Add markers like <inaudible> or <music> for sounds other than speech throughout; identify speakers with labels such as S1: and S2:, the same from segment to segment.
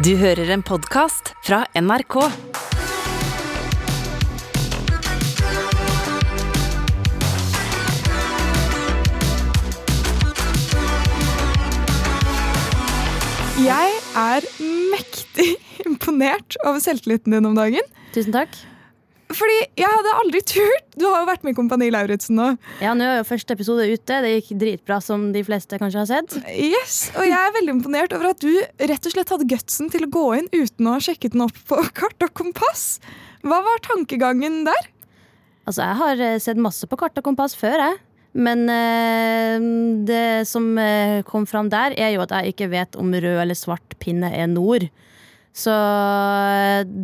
S1: Du hører en podkast fra NRK.
S2: Jeg er mektig <laughs> imponert over selvtilliten din om dagen.
S3: Tusen takk.
S2: Fordi jeg hadde aldri turt Du har jo vært med i Kompani Lauritzen nå.
S3: Ja, Nå er jo første episode ute. Det gikk dritbra, som de fleste kanskje har sett.
S2: Yes, Og jeg er veldig imponert over at du rett og slett hadde gutsen til å gå inn uten å ha sjekket den opp på <laughs> kart og kompass. Hva var tankegangen der?
S3: Altså, Jeg har eh, sett masse på kart og kompass før, jeg. Men øh, det som eh, kom fram der, er jo at jeg ikke vet om rød eller svart pinne er nord. Så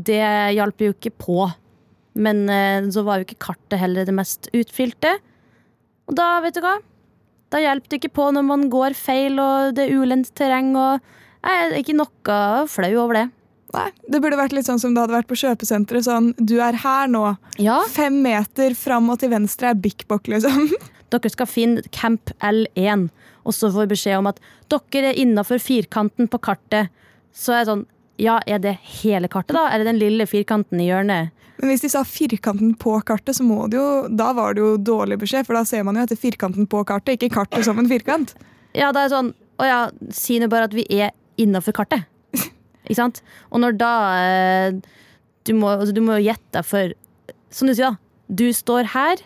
S3: det hjalp jo ikke på. Men eh, så var jo ikke kartet heller det mest utfylte. Og da, vet du hva? Da hjelper det ikke på når man går feil og det er ulendt terreng og Jeg er ikke noe flau over det.
S2: Nei, Det burde vært litt sånn som det hadde vært på kjøpesenteret. Sånn, du er her nå.
S3: Ja,
S2: Fem meter fram og til venstre er Bik Bok, liksom. <laughs>
S3: dere skal finne Camp L1, og så får vi beskjed om at dere er innafor firkanten på kartet. Så er det sånn Ja, er det hele kartet, da? Eller den lille firkanten i hjørnet?
S2: Men hvis de sa firkanten på kartet, så må det jo, da var det jo dårlig beskjed. For da ser man jo etter firkanten på kartet, ikke kartet som en firkant. <laughs>
S3: Ja, det er sånn Å ja, si nå bare at vi er innafor kartet. <laughs> Ikke sant? Og når da eh, Du må, altså, jo gjette deg for Som du sier, da. Du står her.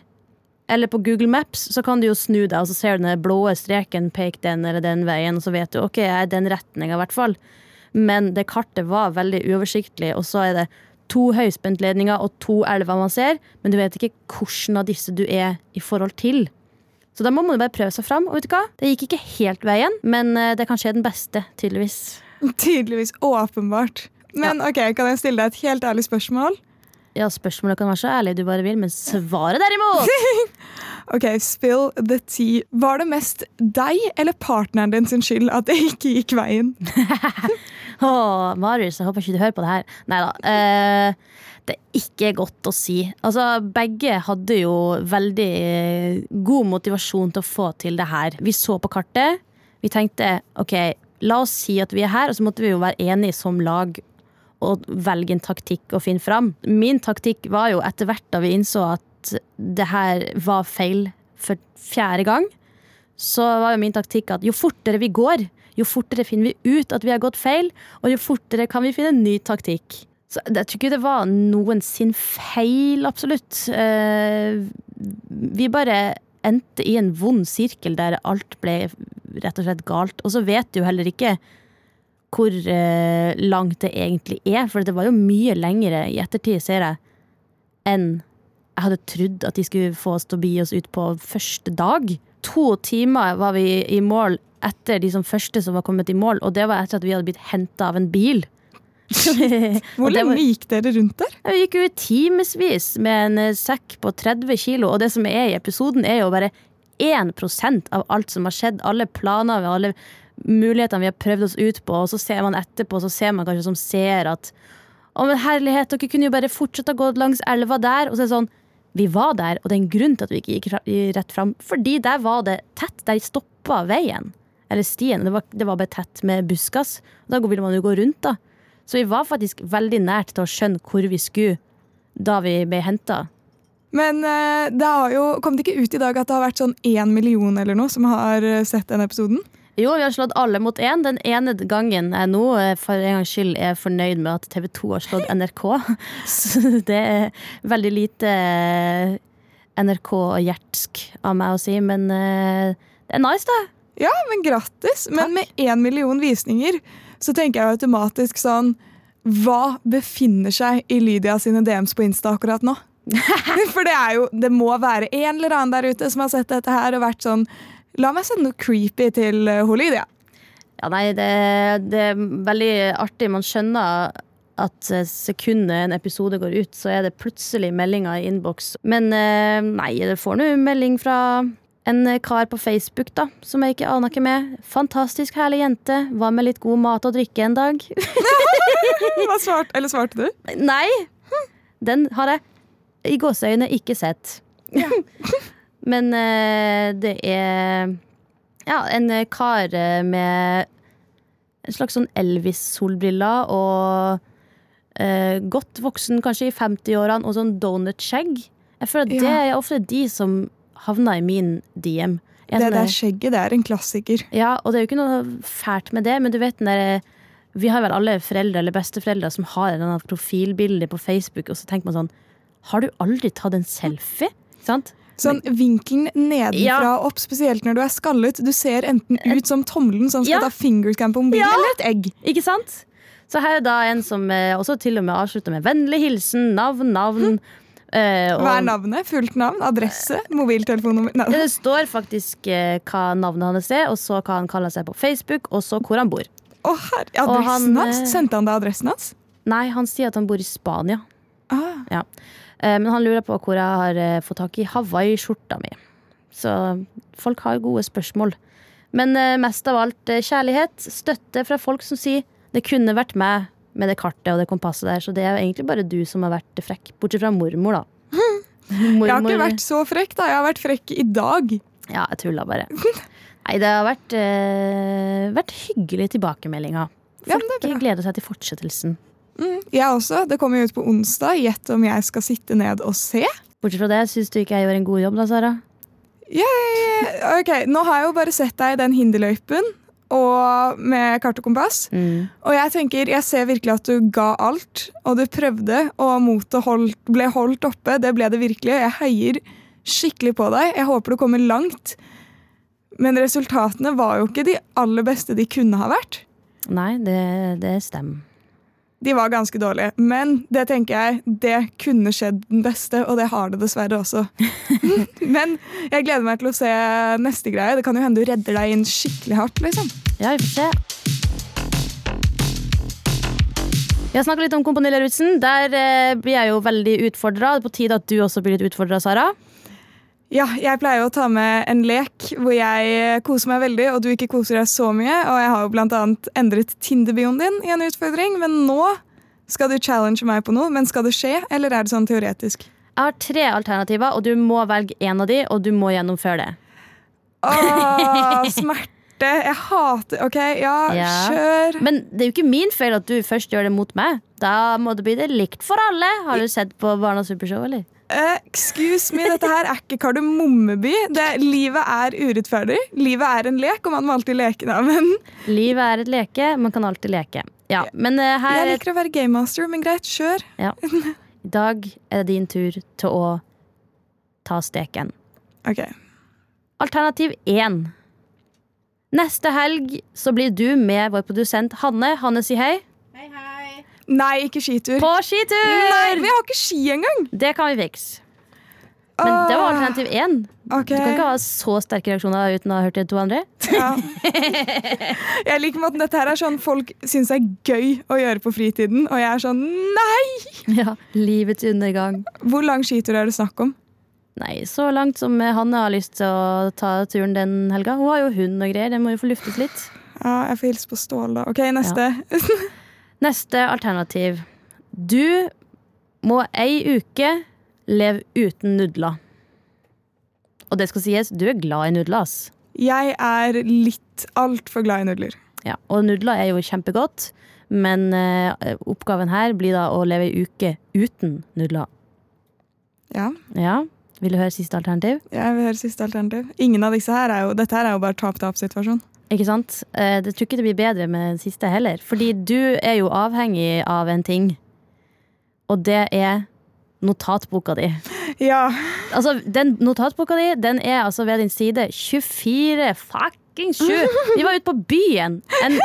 S3: Eller på Google Maps så kan du jo snu deg, og så ser du den blå streken pek den eller den veien, og så vet du ok, jeg er den retninga, i hvert fall. Men det kartet var veldig uoversiktlig, og så er det to høyspentledninger og to elver man ser, men du vet ikke hvilken av disse du er i forhold til. Så da må man bare prøve seg fram. Og vet du hva? Det gikk ikke helt veien, men eh, det kan skje den beste, tydeligvis. <laughs>
S2: Tydeligvis åpenbart. Men ok, kan jeg stille deg et helt ærlig spørsmål?
S3: Ja, spørsmålet kan være så ærlig du bare vil, men svaret derimot! <laughs>
S2: Ok, Spill the tea. Var det mest deg eller partneren din sin skyld at det ikke gikk veien? <laughs> <laughs>
S3: Åh, Marius, jeg håper ikke du hører på det her. Nei da. Eh, det er ikke godt å si. Altså, begge hadde jo veldig eh, god motivasjon til å få til det her. Vi så på kartet. Vi tenkte OK, la oss si at vi er her, og så måtte vi jo være enige som lag og velge en taktikk å finne fram. Min taktikk var jo etter hvert da vi innså at det her var feil for fjerde gang, så var jo min taktikk at jo fortere vi går, jo fortere finner vi ut at vi har gått feil, og jo fortere kan vi finne en ny taktikk. Så jeg tror ikke det var noen sin feil, absolutt. Eh, vi bare endte i en vond sirkel der alt ble rett og slett galt. Og så vet du heller ikke hvor eh, langt det egentlig er, for det var jo mye lengre i ettertid, ser jeg, enn jeg hadde trodd at de skulle få oss til å bi oss ut på første dag. To timer var vi i mål etter de som første som var kommet i mål, og det var etter at vi hadde blitt henta av en bil. <laughs>
S2: Hvor
S3: lenge var-
S2: gikk dere rundt der?
S3: Vi gikk jo i timevis med en eh, sekk på 30 kilo, og det som er i episoden, er jo bare 1% av alt som har skjedd. Alle planer, og alle mulighetene vi har prøvd oss ut på, og så ser man etterpå, så ser man kanskje som ser at å, men herlighet, dere kunne jo bare fortsette å gå langs elva der. Og så er det sånn, vi var der, og det er en grunn til at vi ikke gikk rett fram. Fordi der var det tett. Der stoppa veien. Eller stien. Det var, det var bare tett med buskas. Og da ville man jo gå rundt, da. Så vi var faktisk veldig nært til å skjønne hvor vi skulle da vi ble henta.
S2: Men eh, det har jo, kom det ikke ut i dag at det har vært sånn én million eller noe som har eh, sett den episoden?
S3: Jo, vi har slått alle mot én. Den ene gangen jeg nå eh, for en gangs skyld er fornøyd med at TV 2 har slått NRK. <laughs> Så det er veldig lite NRK-hjertsk av meg å si, men det er nice, da.
S2: Ja, men grattis! Men med én million visninger så tenker jeg automatisk sånn Hva befinner seg i Lydia sine DMs på Insta akkurat nå? <laughs> For det er jo, det må være en eller annen der ute som har sett dette her og vært sånn La meg sende noe creepy til hun Lydia.
S3: Ja, nei, det, det er veldig artig. Man skjønner at eh, sekundet en episode går ut, så er det plutselig meldinger i innboks. Men eh, nei, det får nå melding fra en kar på Facebook, da, som jeg ikke aner ikke med. Fantastisk herlig jente. Hva med litt god mat og drikke en dag? <laughs>
S2: Hva svart, eller svarte du?
S3: Nei! Den har jeg i gåseøyne ikke sett. <laughs> Men eh, det er ja, en kar eh, med en slags sånn Elvis-solbriller og eh, godt voksen, kanskje i 50-årene, og sånn donut-skjegg. Jeg føler at
S2: Ja.
S3: det er ofte de som havner i min DM. En,
S2: Det der skjegget, det er en klassiker.
S3: Ja, og det er jo ikke noe fælt med det, men du vet den derre Vi har vel alle foreldre eller besteforeldre som har en annen profilbilde på Facebook, og så tenker man sånn Har du aldri tatt en selfie? Sant?
S2: Sånn vinkelen nedenfra
S3: Ja.
S2: opp, spesielt når du er skallet. Du ser enten ut som tommelen som skal
S3: Ja.
S2: ta fingerscan på mobilen,
S3: Ja.
S2: eller et egg.
S3: Ikke sant? Så her er da en som eh, også til og med avslutter med vennlig hilsen, navn, navn. Eh, og-
S2: Hva er navnet? Fullt navn? Adresse? Mobiltelefonnummer? Nei.
S3: Det står faktisk eh, hva navnet hans er, og så hva han kaller seg på Facebook, og så hvor han bor.
S2: Å,
S3: her,
S2: adressen
S3: han,
S2: hans?
S3: eh,
S2: Sendte han deg adressen hans?
S3: Nei, han sier at han bor i Spania.
S2: Ah,
S3: Eh, Men han lurer på hvor jeg har eh, fått tak i Hawaii-skjorta mi. Så folk har gode spørsmål. Men eh, mest av alt kjærlighet, støtte fra folk som sier det kunne vært meg med det kartet og det kompasset der, så det er jo egentlig bare du som har vært frekk. Bortsett fra mormor, da. Mormor, <laughs>
S2: jeg har ikke vært så frekk, da. Jeg har vært frekk i dag.
S3: Ja, jeg tulla bare. <laughs> Nei, det har vært, eh, vært hyggelig
S2: tilbakemeldinga.
S3: Folk
S2: bra.
S3: gleder seg til fortsettelsen.
S2: Mm, jeg også. Det kommer jo ut på onsdag. Gjett om jeg skal sitte ned og se.
S3: Bortsett fra det, syns du ikke jeg gjør en god jobb da, Sara?
S2: Jeg, ok, Nå har jeg jo bare sett deg i den hinderløypen og med kart og kompass.
S3: Mm.
S2: Og jeg tenker, jeg ser virkelig at du ga alt, og du prøvde, og motet holdt, ble holdt oppe. Det ble det virkelig. Jeg heier skikkelig på deg. Jeg håper du kommer langt. Men resultatene var jo ikke de aller beste de kunne ha vært.
S3: Nei, det, det stemmer.
S2: De var ganske dårlige, men det tenker jeg, det kunne skjedd den beste, og det har det dessverre også. <laughs> men jeg gleder meg til å se neste greie. Det kan jo hende du redder deg inn skikkelig hardt. liksom.
S3: Ja, vi får se. Vi har litt om Kompani Lauritzen. Der eh, blir jeg jo veldig utfordra. På tide at du også blir litt utfordra, Sara.
S2: Ja, jeg pleier å ta med en lek hvor jeg koser meg veldig, og du ikke koser deg så mye. Og jeg har jo annet endret Tinder-bioen din i en utfordring, men nå skal du challenge meg på noe. Men skal det skje, eller er det sånn teoretisk?
S3: Jeg har tre alternativer, og du må velge én av de, og du må gjennomføre det.
S2: Åh, <laughs> smerte! Jeg hater OK, ja,
S3: Ja.
S2: kjør.
S3: Men det er jo ikke min feil at du først gjør det mot meg. Da må det bli det likt for alle. Har du sett på Barnas Supershow, eller?
S2: Eh, excuse me, dette her er ikke Kardemommeby. Det, livet er urettferdig. Livet er en lek, og man må alltid leke da. Men
S3: Livet er et leke, man kan alltid leke. Ja, men her
S2: jeg liker å være gamemaster, men greit, kjør.
S3: ja. <laughs> I dag er det din tur til å ta steken.
S2: Ok.
S3: Alternativ 1. Neste helg så blir du med vår produsent Hanne. Hanne, si hei. Hei, hei.
S2: Nei, ikke skitur.
S3: På skitur!
S2: Nei, vi har ikke ski engang!
S3: Det kan vi fikse. Men det var alternativ 1.
S2: Okay.
S3: Du kan ikke ha så sterke reaksjoner uten å ha hørt de to andre.
S2: Ja. <laughs> Jeg liker måten dette her er sånn folk syns er gøy å gjøre på fritiden, og jeg er sånn nei!
S3: Ja, Livets undergang.
S2: Hvor lang skitur er det snakk om?
S3: Nei, så langt som Hanne har lyst til å ta turen den helga. Hun har jo hund og greier, den må jo få luftet litt.
S2: Ja, jeg får hilse på Stål, da. Ok, neste. <laughs>
S3: Neste alternativ. Du må ei uke leve uten nudler. Og det skal sies, du er glad i nudler, ass.
S2: Jeg er litt altfor glad i nudler.
S3: Ja, og nudler er jo kjempegodt, men eh, oppgaven her blir da å leve ei uke uten nudler.
S2: Ja,
S3: Ja, Vil du høre siste alternativ?
S2: jeg vil høre siste alternativ. Ingen av disse her er jo, Dette her er jo bare tap-tap-situasjon.
S3: Ikke sant? Jeg Det tror ikke det blir bedre med den siste heller. Fordi du er jo avhengig av en ting, og det er notatboka di.
S2: Ja.
S3: Altså, den notatboka di den er altså ved din side 24 fucking 7. Vi var ute på byen en,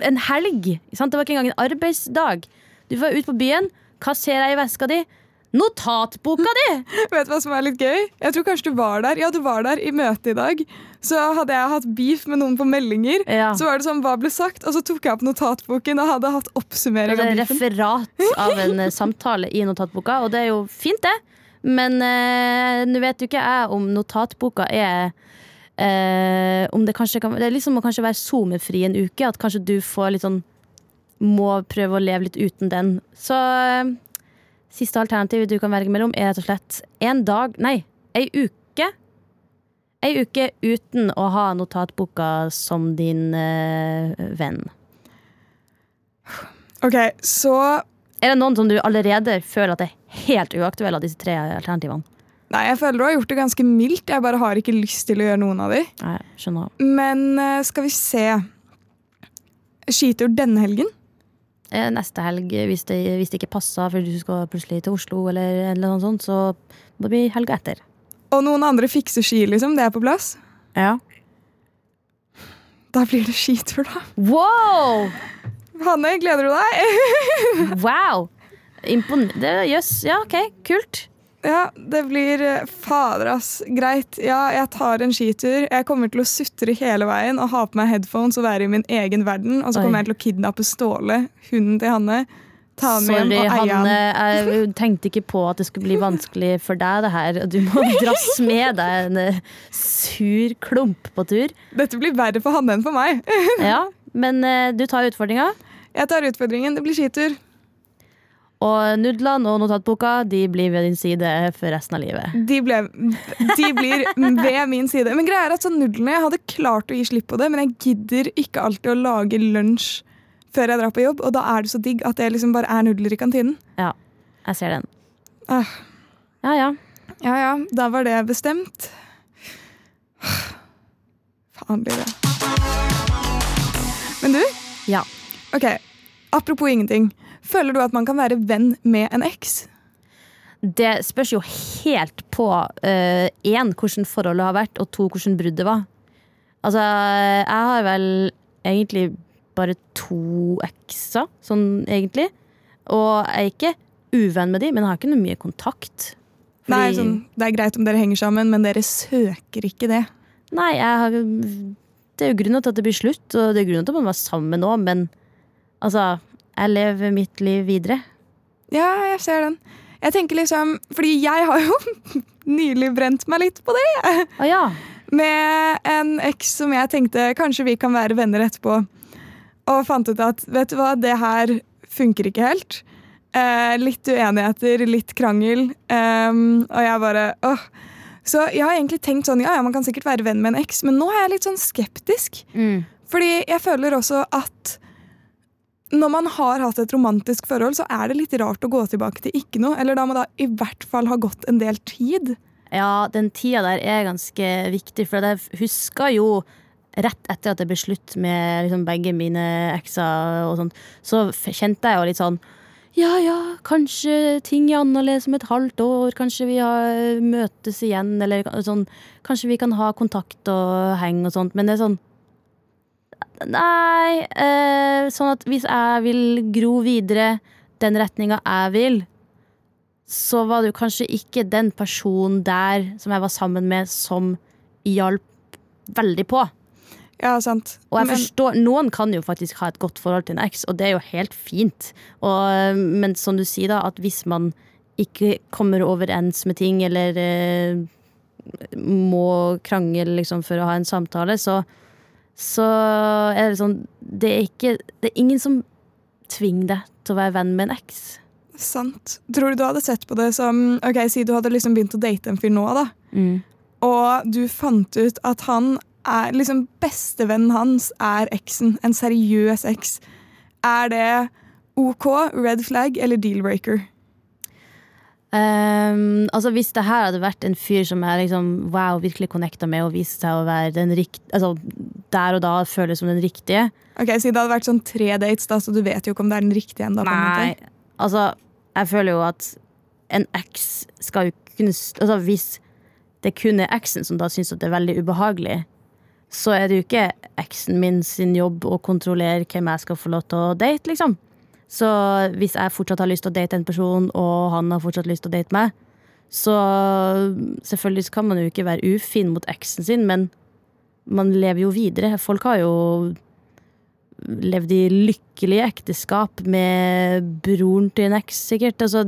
S3: en helg. Sant? Det var ikke engang en arbeidsdag. Du var ute på byen. Hva ser jeg i veska di? Notatboka di! <laughs>
S2: Vet du hva som er litt gøy? Jeg tror kanskje du var der. Ja, du var der i møtet i dag. Så hadde jeg hatt beef med noen på meldinger.
S3: Ja.
S2: Så var det sånn, hva ble sagt? Og så tok jeg opp notatboken og hadde hatt oppsummering
S3: Det
S2: av beefen.
S3: referat <laughs> av en eh, samtale i notatboka, og det er jo fint, det. Men eh, nå vet jo ikke jeg om notatboka er eh, om det, kanskje kan, det er liksom å kanskje være SoMe-fri en uke. At kanskje du får litt sånn Må prøve å leve litt uten den. Så eh, siste alternativ du kan velge mellom, er rett og slett en dag Nei, ei uke. Ei uke uten å ha notatboka som din eh, venn.
S2: Ok, så
S3: Er det noen som du allerede føler at det er helt uaktuelle av disse tre alternativene?
S2: Nei, jeg føler du har gjort det ganske mildt. Jeg bare har ikke lyst til å gjøre noen av de.
S3: Nei, skjønner.
S2: Men eh, skal vi se Skitur denne helgen?
S3: Eh, Neste helg, hvis det, hvis det ikke passer fordi du skal plutselig til Oslo, eller, eller noe sånt, så må det bli helga etter.
S2: Og noen andre fikser ski, liksom. Det er på plass.
S3: Ja.
S2: Da blir det skitur, da.
S3: Wow!
S2: Hanne, gleder du deg? <laughs>
S3: Wow! Impon... Jøss. Yes. Ja, OK. Kult.
S2: Ja, det blir eh, fader, ass. Greit. Ja, jeg tar en skitur. Jeg kommer til å sutre hele veien og ha på meg headphones og være i min egen verden. Og så
S3: Oi.
S2: kommer jeg til å kidnappe Ståle, hunden til Hanne. Ta han med
S3: Sorry,
S2: hjem og eie
S3: Hanne.
S2: han.
S3: Jeg <laughs> tenkte ikke på at det skulle bli vanskelig for deg, det her. Du må dras med deg en eh, sur klump på tur.
S2: Dette blir verre for Hanne enn for meg. <laughs>
S3: Ja, men eh, du tar utfordringa.
S2: Jeg tar utfordringen. Det blir skitur.
S3: Og nudlene og notatboka de blir ved din side for resten av livet.
S2: De, ble, de blir ved min side. Men greia er at sånn nudlene, Jeg hadde klart å gi slipp på det, men jeg gidder ikke alltid å lage lunsj før jeg drar på jobb. Og da er det så digg at det liksom bare er nudler i kantinen.
S3: Ja, jeg ser den.
S2: Ah.
S3: Ja, ja.
S2: Ja ja, da var det bestemt. Faen blir det. Men du,
S3: Ja.
S2: ok, apropos ingenting. Føler du at man kan være venn med en eks?
S3: Det spørs jo helt på én hvordan forholdet har vært, og to hvordan bruddet var. Altså, jeg har vel egentlig bare to ekser, sånn egentlig. Og jeg er ikke uvenn med de, men jeg har ikke noe mye kontakt. Fordi-
S2: Nei, sånn, Det er greit om dere henger sammen, men dere søker ikke det.
S3: Nei, har, det er jo grunnen til at det blir slutt, og det er grunnen til at man var sammen nå, men altså, jeg lever mitt liv videre.
S2: Ja, jeg ser den. Jeg tenker liksom, fordi jeg har jo <laughs> nylig brent meg litt på det.
S3: Ah, ja.
S2: Med en eks som jeg tenkte kanskje vi kan være venner etterpå. Og fant ut at vet du hva, det her funker ikke helt. Eh, litt uenigheter, litt krangel. Eh, og jeg bare åh. Så jeg har egentlig tenkt sånn, ja, ja, man kan sikkert være venn med en eks, men nå er jeg litt sånn skeptisk.
S3: Mm.
S2: Fordi jeg føler også at når man har hatt et romantisk forhold, så er det litt rart å gå tilbake til ikke noe. Eller da må det i hvert fall ha gått en del tid.
S3: Ja, den tida der er ganske viktig, for jeg husker jo rett etter at det ble slutt med liksom begge mine ekser og sånn, så kjente jeg jo litt sånn ja, ja, kanskje ting er annerledes om et halvt år. Kanskje vi har møtes igjen, eller sånn Kanskje vi kan ha kontakt og henge og sånt. Men det er sånn Nei. Eh, sånn at hvis jeg vil gro videre den retninga jeg vil, så var det jo kanskje ikke den personen der som jeg var sammen med, som hjalp veldig på.
S2: Ja, sant.
S3: Og jeg
S2: Men-
S3: forstår, Noen kan jo faktisk ha et godt forhold til en eks, og det er jo helt fint. Og, men som du sier, da, at hvis man ikke kommer overens med ting, eller eh, må krangle liksom, for å ha en samtale, så, så er det sånn det er, ikke, det er ingen som tvinger deg til å være venn med en eks.
S2: Sant. Tror du du hadde sett på det som Ok, Si du hadde liksom begynt å date en fyr nå, da. Og du fant ut at han er liksom Bestevennen hans er eksen. En seriøs eks. Er det OK, red flag eller deal-breaker?
S3: Um, altså Hvis det her hadde vært en fyr som jeg liksom, wow, virkelig connecta med og viste seg å være den rikt, altså, der og da føles som den riktige
S2: Ok, Så det hadde vært sånn tre dates, da, så du vet jo ikke om det er den riktige ennå.
S3: Nei, altså Jeg føler jo at en X skal jo kunne Altså Hvis det kun er eksen som da syns at det er veldig ubehagelig, så er det jo ikke eksen min sin jobb å kontrollere hvem jeg skal få lov til å date, liksom. Så hvis jeg fortsatt har lyst til å date en person, og han har fortsatt lyst til å date meg, så selvfølgelig kan man jo ikke være ufin mot eksen sin, men man lever jo videre. Folk har jo levd i lykkelige ekteskap med broren til en eks, sikkert. Altså,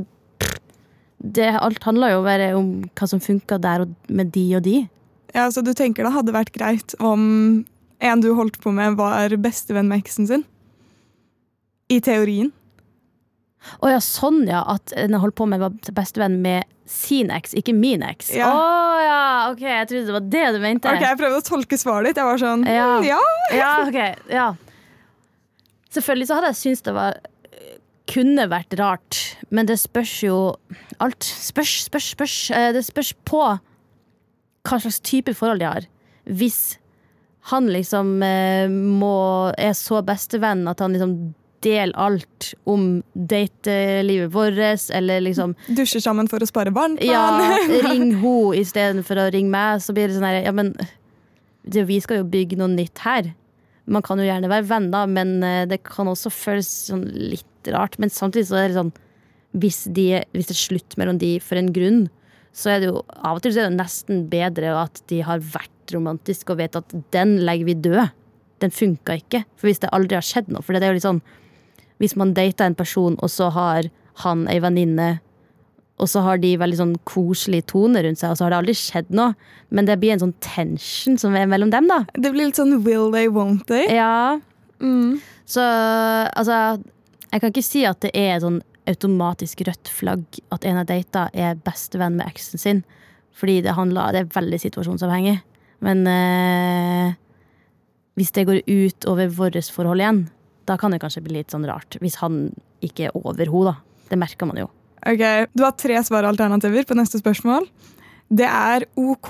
S3: det, alt handler jo bare om hva som funka der og med de og de.
S2: Ja, Så du tenker det hadde vært greit om en du holdt på med, var bestevenn med eksen sin? I teorien.
S3: Å ja, sånn ja. At den holdt på med var bestevenn med sin eks, ikke min eks. Å
S2: Ja.
S3: ja. ok, jeg trodde det var det du mente.
S2: Ok, Jeg prøvde å tolke svaret ditt. Jeg var sånn,
S3: Ja.
S2: mm, ja.
S3: Ja, ok, ja. Selvfølgelig så hadde jeg syntes det var kunne vært rart, men det spørs jo Alt spørs, spørs, spørs. Eh, Det spørs på hva slags type forhold de har. Hvis han liksom eh, må, er så bestevenn at han liksom deler alt om datelivet vårt, eller liksom
S2: Dusjer sammen for å spare barn?
S3: ja, <laughs> ring ho istedenfor å ringe meg, så blir det sånn her Ja, men det, vi skal jo bygge noe nytt her. Man kan jo gjerne være venner, men eh, det kan også føles sånn litt rart. Men samtidig så er det sånn hvis, de, hvis det er slutt mellom de for en grunn, så er det jo av og til så er det nesten bedre at de har vært romantiske og vet at den legger vi død. Den funka ikke. For hvis det aldri har skjedd noe. For det er jo litt sånn Hvis man dater en person, og så har han ei venninne og så har de veldig sånn koselig tone rundt seg, og så har det aldri skjedd noe. Men det blir en sånn tension som er mellom dem, da.
S2: Det blir litt sånn will they, won't they?
S3: Ja,
S2: Mm.
S3: så altså Jeg kan ikke si at det er et sånn automatisk rødt flagg at en av data er bestevenn med eksen sin. Fordi det handler Det er veldig situasjonsavhengig. Men eh, hvis det går ut over vårt forhold igjen, da kan det kanskje bli litt sånn rart. Hvis han ikke er over henne, da. Det merker man jo.
S2: Ok, Du har tre svaralternativer på neste spørsmål. Det er OK,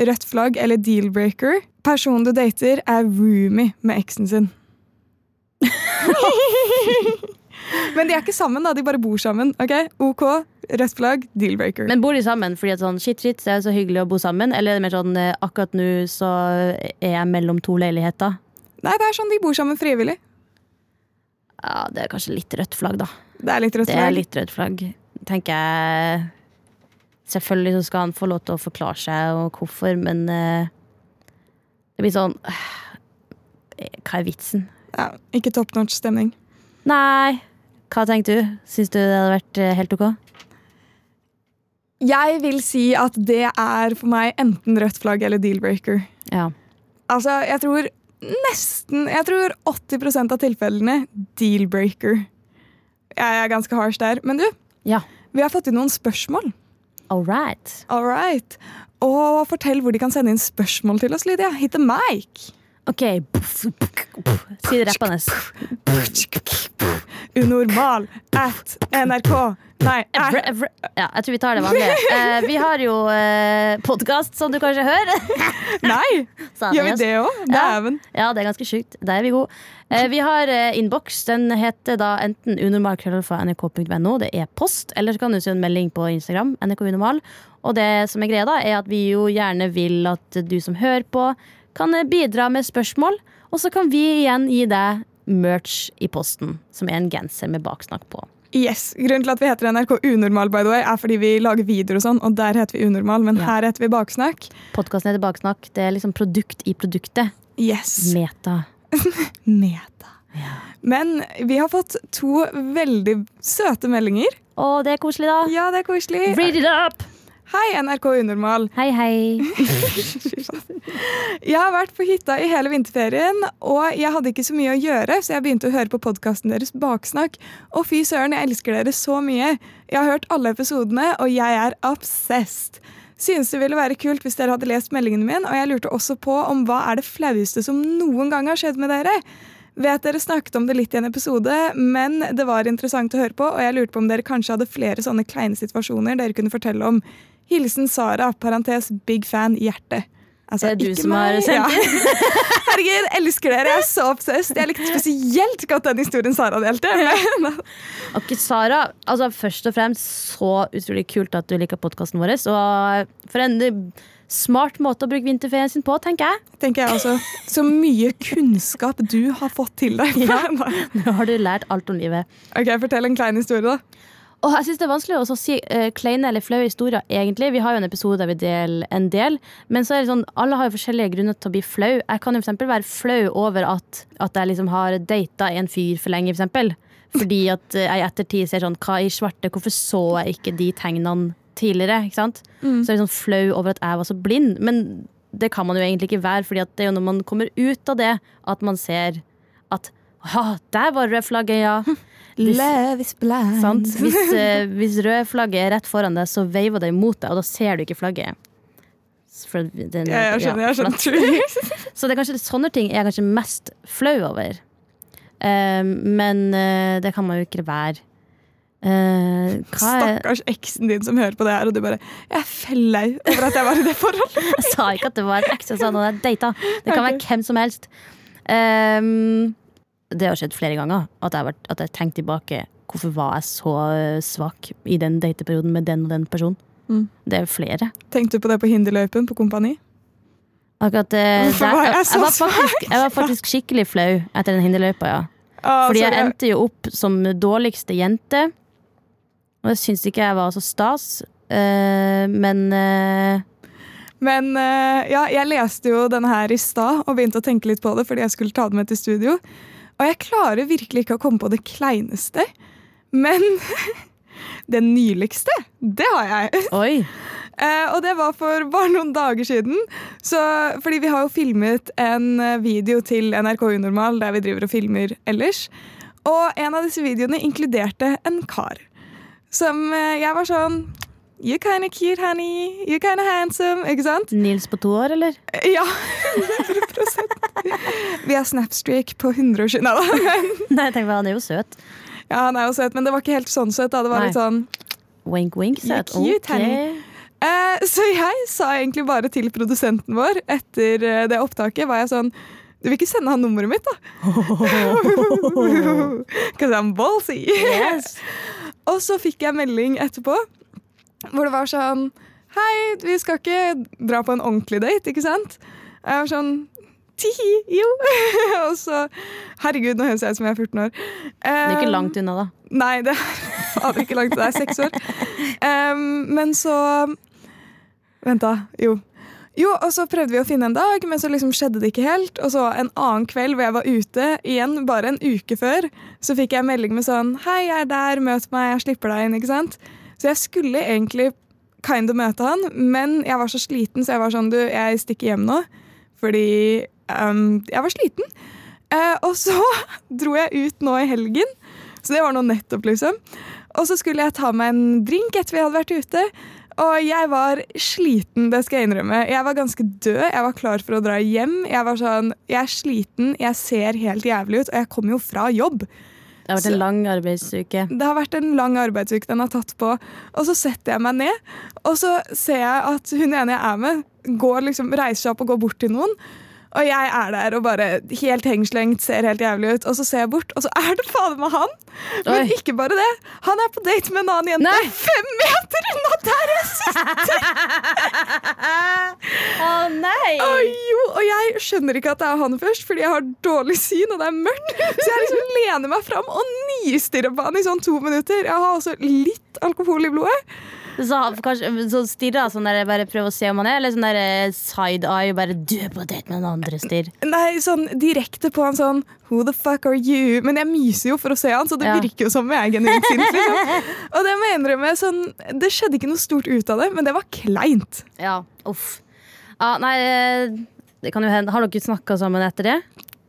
S2: rødt flagg eller deal-breaker. Personen du dater, er roomie med eksen sin. <laughs> Men de er ikke sammen, da. De bare bor sammen. ok? OK, rødt flagg, deal-breaker.
S3: Men bor de sammen fordi at sånn, shit, shit, det er så hyggelig å bo sammen? Eller er det mer sånn eh, akkurat nå så er jeg mellom to leiligheter?
S2: Nei, det er sånn de bor sammen frivillig.
S3: Ja, det er kanskje litt rødt flagg, da.
S2: Det er litt rødt
S3: Det er litt rødt flagg. Tenker jeg Selvfølgelig så skal han få lov til å forklare seg og hvorfor, men uh, det blir sånn uh, Hva er vitsen?
S2: Ja, ikke top notch stemning.
S3: Nei, hva tenker du? Syns du det hadde vært eh, helt ok?
S2: Jeg vil si at det er for meg enten rødt flagg eller deal-breaker.
S3: Ja.
S2: Altså, jeg tror nesten Jeg tror 80% av tilfellene deal-breaker. Jeg er ganske harsh der. Men du,
S3: ja.
S2: vi har fått inn noen spørsmål.
S3: All right.
S2: All right. Og fortell hvor de kan sende inn spørsmål til oss, Lydia. Hit the mic.
S3: OK. Si det rappende.
S2: Unormal at nrk. Nei.
S3: Ja, jeg tror vi tar det vanlige. Eh, vi har jo eh, podkast, som du kanskje hører.
S2: nei. Gjør vi det òg?
S3: Ja.
S2: Dæven.
S3: Ja, det er ganske sjukt. Der er vi gode. Eh, vi har eh, innboks. Den heter da enten unormal.nrk.no. Det er post. Eller så kan du sende en melding på Instagram. NRK Unormal. Og det som er greia, da, er at vi jo gjerne vil at du som hører på, kan bidra med spørsmål. Og så kan vi igjen gi deg merch i posten, som er en genser med baksnakk på.
S2: Yes, Grunnen til at vi heter NRK Unormal, by the way, er fordi vi lager videoer og sånn, og der heter vi Unormal, men
S3: Ja.
S2: her heter vi Baksnakk.
S3: Podkasten heter Baksnakk. Det er liksom produkt i produktet.
S2: Yes.
S3: Meta. <laughs>
S2: Meta. Ja. Men vi har fått to veldig søte meldinger.
S3: Å, det er koselig, da.
S2: Ja, det er koselig.
S3: Read it up!
S2: Hei, NRK Unormal.
S3: Hei, hei. <laughs>
S2: Jeg har vært på hytta i hele vinterferien, og jeg hadde ikke så mye å gjøre, så jeg begynte å høre på podkasten deres Baksnakk. Og fy søren, jeg elsker dere så mye. Jeg har hørt alle episodene, og jeg er obsessed. Synes det ville være kult hvis dere hadde lest meldingen min, og jeg lurte også på om hva er det flaueste som noen gang har skjedd med dere? Vet dere snakket om det litt i en episode, men det var interessant å høre på, og jeg lurte på om dere kanskje hadde flere sånne kleine situasjoner dere kunne fortelle om. Hilsen Sara, parentes big fan, hjerte. Altså,
S3: Det er du som har sendt ja. <laughs>
S2: Herregud, elsker dere. Jeg er så obsessed. Jeg likte spesielt godt den historien Sara delte. <laughs> Men,
S3: Ok, Sara, altså først og fremst så utrolig kult at du liker podkasten vår. Og for en eh, smart måte å bruke vinterferien sin på, tenker jeg.
S2: tenker jeg også. Så mye kunnskap du har fått til deg. <laughs>
S3: Nå har du lært alt om livet.
S2: Ok, Fortell en klein historie, da.
S3: Og jeg synes Det er vanskelig å si uh, kleine eller flaue historier. egentlig. Vi har jo en episode der vi deler en del. Men så er det sånn, alle har jo forskjellige grunner til å bli flau. Jeg kan jo eksempel være flau over at, at jeg liksom har data en fyr for lenge. For eksempel. Fordi at eh, jeg i ettertid ser sånn Hva i svarte, hvorfor så jeg ikke de tegnene tidligere? ikke sant? Så jeg er sånn flau over at jeg var så blind. Men det kan man jo egentlig ikke være, Fordi det er jo når man kommer ut av det, at man ser at Ha, der var røde flagget, ja. <laughs>
S2: Love is blind.
S3: Sant? <laughs> Hvis, eh, hvis røde flagget er rett foran deg, så veiver det imot deg, og da ser du ikke flagget. For den-
S2: Ja, jeg skjønner. jeg
S3: flatt.
S2: skjønner. <laughs>
S3: Så det er kanskje sånne ting jeg er kanskje mest flau over. Eh, men eh, det kan man jo ikke være. Eh, hva er
S2: Stakkars eksen din som hører på det her, og du bare Jeg er fellei over at jeg var i det forholdet. <laughs>
S3: Jeg sa ikke at det var en eks, jeg sa at jeg data. Det kan være hvem som helst. Ehm, det har skjedd flere ganger at jeg har jeg tenkt tilbake. Hvorfor var jeg så svak i den dateperioden med den og den personen?
S2: Mm.
S3: Det er flere.
S2: Tenkte du på det på Hinderløypen på Kompani?
S3: Akkurat eh,
S2: Hvorfor
S3: der-
S2: var jeg så
S3: var faktisk, jeg var faktisk skikkelig flau etter den hinderløypa, ja.
S2: Ah,
S3: Fordi jeg endte jo opp som dårligste jente. Og jeg syns ikke jeg var så stas. uh, men uh,
S2: Men ja, jeg leste jo denne her i stad og begynte å tenke litt på det fordi jeg skulle ta det med til studio. Og jeg klarer virkelig ikke å komme på det kleineste. Men <laughs> det nyligste, det har jeg.
S3: oi!
S2: Uh, <laughs> og det var for bare noen dager siden. Så, fordi vi har jo filmet en eh, video til NRK Unormal der vi driver og filmer ellers. Og en av disse videoene inkluderte en kar. Som uh, jeg var sånn You kinda cute, honey. You kinda handsome. Ikke sant?
S3: Nils på to år, eller?
S2: Ja, <laughs> 100 <laughs> Vi har Snapstreak på 100 år siden. Nei, da. <laughs>
S3: Nei, tenk på, han er jo søt.
S2: Ja, han er jo søt, men det var ikke helt sånn søt. Da. Det var
S3: Nei.
S2: litt sånn
S3: Wink, wink. Søt.
S2: You're cute,
S3: Ok.
S2: honey. Eh, så jeg sa egentlig bare til produsenten vår etter eh, det opptaket var jeg sånn Du vil ikke sende han nummeret mitt, da? <laughs> Because I'm ballsy.
S3: Yes.
S2: Og så fikk jeg melding etterpå hvor det var sånn Hei, vi skal ikke dra på en ordentlig date, ikke sant? Jeg var sånn Tihi, jo. <laughs> og så Herregud, nå høres jeg ut som jeg er 14 år.
S3: Det er ikke langt unna, da.
S2: Nei, det er <laughs> fader ikke langt. Det er seks år. Um, men så Vent, da. Jo. Jo, og så prøvde vi å finne en dag, men så liksom skjedde det ikke helt. Og så en annen kveld hvor jeg var ute, igjen bare en uke før, så fikk jeg melding med sånn Hei, jeg er der, møt meg, jeg slipper deg inn, ikke sant? Så jeg skulle egentlig kind of møte han, men jeg var så sliten, så jeg var sånn Du, jeg stikker hjem nå. Fordi em, jeg var sliten. Uh, og så <laughs> dro jeg ut nå i helgen. Så det var nå nettopp, liksom. Og så skulle jeg ta meg en drink etter vi hadde vært ute. Og jeg var sliten, det skal jeg innrømme. Jeg var ganske død. Jeg var klar for å dra hjem. Jeg var sånn, jeg er sliten, jeg ser helt jævlig ut, og jeg kommer jo fra jobb.
S3: Det har vært en lang arbeidsuke.
S2: Det har vært en lang arbeidsuke den har tatt på. Og så setter jeg meg ned, og så ser jeg at hun ene jeg er med, går liksom, reiser seg opp og går bort til noen. Og jeg er der og bare helt hengslengt, ser helt jævlig ut. Og så ser jeg bort, og så er det fader meg han! Men
S3: Oi.
S2: ikke bare det. Han er på date med en annen jente
S3: Nei.
S2: fem meter unna der jeg sitter! <laughs>
S3: Å nei!
S2: Og, jo, og jeg skjønner ikke at det er han først, fordi jeg har dårlig syn, og det er mørkt. Så jeg liksom lener meg fram og nistirrer på han i sånn to minutter. Jeg har også litt alkohol i blodet.
S3: Så, kanskje, så stirrer sånn der, jeg bare prøver å se om han er, eller sånn der eh, side eye, bare du er på date med den andre stirr.
S2: Nei, sånn direkte på han sånn Who the fuck are you? Men jeg myser jo for å se han, så det
S3: Ja.
S2: virker jo som jeg er genuint sint. Liksom. <laughs> Og det må jeg innrømme, sånn, det skjedde ikke noe stort ut av det, men det var kleint.
S3: Ja, uff. Ja, nei, eh, det kan jo hende. Har dere snakka sammen etter det?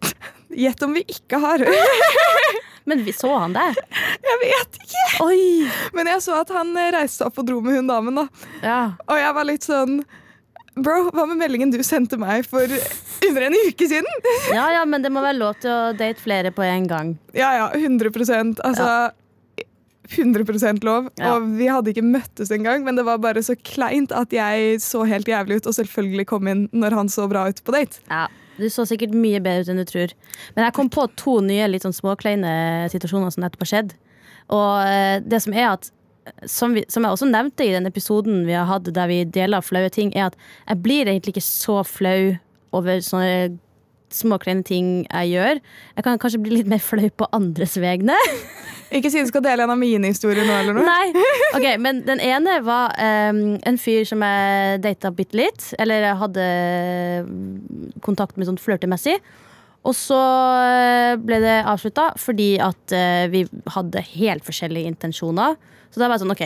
S3: <laughs>
S2: Gjett om vi ikke har. <laughs>
S3: Men vi så han der. <laughs>
S2: Jeg vet ikke.
S3: Oi!
S2: Men jeg så at han eh, reiste seg opp og dro med hun damen, da.
S3: Ja.
S2: Og jeg var litt sånn Bro, hva med meldingen du sendte meg for under en uke siden?
S3: ja, ja, men det må være lov til å date flere på en gang.
S2: Ja ja, 100% Altså 100% lov.
S3: Ja.
S2: Og vi hadde ikke møttes engang, men det var bare så kleint at jeg så helt jævlig ut og selvfølgelig kom inn når han så bra ut på date.
S3: Ja, Du så sikkert mye bedre ut enn du tror. Men jeg kom på to nye litt sånn småkleine situasjoner som nettopp har skjedd. Og eh, det som er at som, vi, som jeg også nevnte i den episoden vi har hatt der vi deler flaue ting, er at jeg blir egentlig ikke så flau over sånne små kleine ting jeg gjør. Jeg kan kanskje bli litt mer flau på andres vegne.
S2: Ikke si du skal dele en av mine historier nå, eller noe.
S3: Nei, ok, Men den ene var um, en fyr som jeg data bitte litt. Eller jeg hadde mm, kontakt med sånn flørtemessig. Og så eh, ble det avslutta fordi at uh, vi hadde helt forskjellige intensjoner. Så da var jeg sånn OK,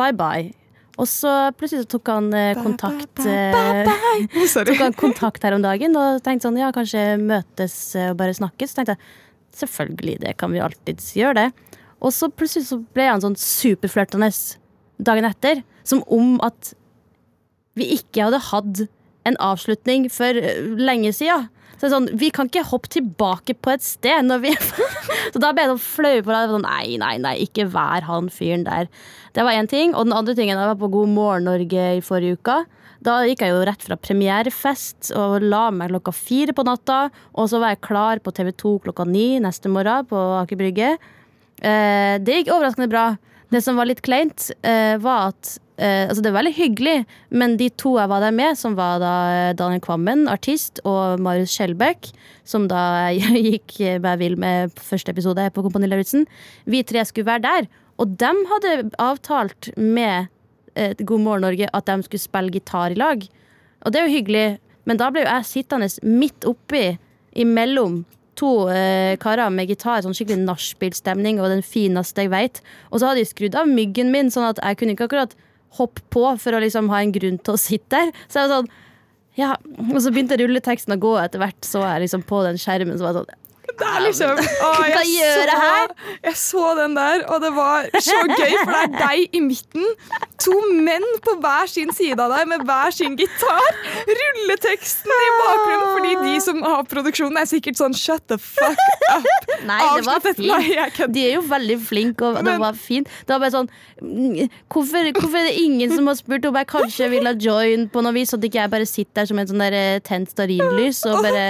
S3: bye bye. Og så plutselig så tok han eh, kontakt ba,
S2: ba, <laughs>
S3: tok han kontakt her om dagen og tenkte sånn, ja, kanskje møtes eh, og bare snakkes. Så tenkte jeg, selvfølgelig, det kan vi alltid gjøre det. Og så plutselig så ble han sånn superflørtende dagen etter. Som om at vi ikke hadde hatt en avslutning for eh, lenge siden. Så det er sånn, Vi kan ikke hoppe tilbake på et sted. Når vi <laughs> Så da ble jeg sånn flau på deg. Sånn, nei, nei, nei, ikke vær han fyren der. Det var én ting. Og den andre tingen, jeg var på God morgen Norge i forrige uke. Da gikk jeg jo rett fra premierefest og la meg klokka fire på natta. Og så var jeg klar på TV2 klokka ni neste morgen på Aker Brygge. Eh, det gikk overraskende bra. Det som var litt kleint, eh, var at eh, Altså, det var veldig hyggelig, men de to jeg var der med, som var da Daniel Kvammen, artist, og Marius Skjelbæk, som da <laughs> gikk meg vill med første episode på Kompani Lauritzen, vi tre skulle være der. Og de hadde avtalt med eh, God morgen Norge at de skulle spille gitar i lag. Og det er jo hyggelig, men da ble jo jeg sittende midt oppi, imellom to eh, karer med gitar, sånn skikkelig nachspielstemning og den fineste jeg veit. Og så hadde de skrudd av myggen min, sånn at jeg kunne ikke akkurat hoppe på for å liksom ha en grunn til å sitte der. Så jeg var sånn ja, Og så begynte rulleteksten å gå etter hvert, så jeg liksom på den skjermen. Så var jeg sånn
S2: Det er liksom å,
S3: jeg her?
S2: Jeg så den der, og det var så gøy, for det er deg i midten. To menn på hver sin side av deg med hver sin gitar. Rulleteksten i bakgrunnen, fordi de som har produksjonen, er sikkert sånn shut the fuck up.
S3: Nei, det var fint. De er jo veldig flinke, og det var fint. Det var bare sånn hvorfor, hvorfor er det ingen som har spurt om jeg kanskje ville join på noe vis, sånn at ikke jeg bare sitter der som en sånn der eh, tent stearinlys og bare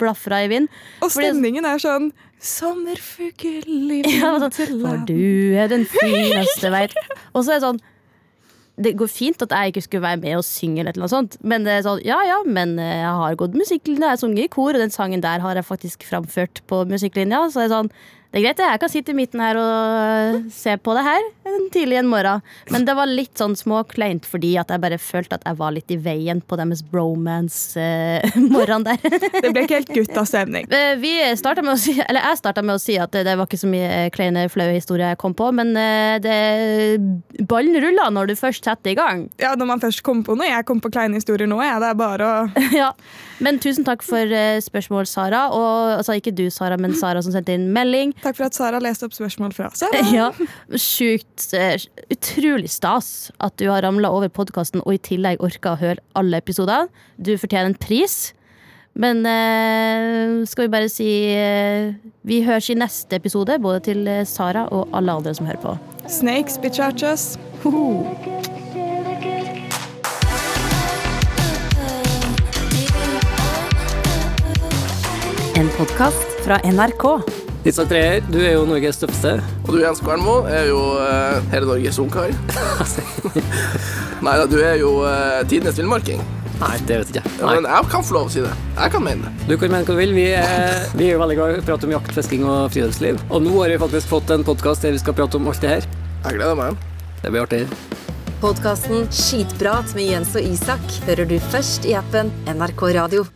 S3: blafrer i vind?
S2: Og
S3: Fordi-
S2: stemningen er sånn Sommerfugl i
S3: sånn, For du er den fineste <laughs> veit. Og så er det sånn Det går fint at jeg ikke skulle være med og synge, eller noe sånt men det er sånn, ja ja, men eh, jeg har gått musikklinja, jeg har sunget i kor, og den sangen der har jeg faktisk framført på musikklinja. Så det er sånn det er greit, jeg kan sitte i midten her og se på det her en tidlig en morgen. Men det var litt sånn småkleint fordi at jeg bare følte at jeg var litt i veien på deres bromance-morgen <laughs> der.
S2: Det ble ikke helt guttastemning. <laughs>
S3: Eh, Vi starta med å si, eller Jeg starta med å si at det, var ikke så mye eh, kleine, flaue historier jeg kom på, men eh, det, ballen ruller når du først setter i gang.
S2: Ja, Når man først kommer på noe. Jeg kom på kleine historier nå. jeg. det er bare å <laughs>
S3: ja. Men tusen takk for eh, spørsmål, Sara. Og, altså ikke du, Sara, men Sara som sendte inn melding.
S2: Takk for at Sara leste opp spørsmål fra seg. <laughs>
S3: Ja, Sjukt eh, utrolig stas at du har ramla over podkasten og i tillegg orka å høre alle episoder. Du fortjener en pris. Men eh, skal vi bare si eh, Vi høres i neste episode, både til eh, Sara og alle andre som hører på.
S2: Snakes, bitchachas.
S1: En podkast fra NRK.
S4: Isak Treer, du er jo Norges tøffeste.
S5: Og du Jens Kvernmo er jo uh, hele Norges ungkar. <laughs> Nei da, du er jo uh, tidenes villmarking.
S4: Nei, det vet jeg ikke.
S5: Ja, men jeg kan få lov å si det. Jeg kan mene det.
S4: Du kan mene hva du vil. Vi er, vi er jo veldig glad i å prate om jakt, fisking og friluftsliv. Og nå har vi faktisk fått en podkast der vi skal prate om alt det her.
S5: Jeg gleder meg.
S4: Det blir artig.
S6: Podkasten Skitprat med Jens og Isak hører du først i appen NRK Radio.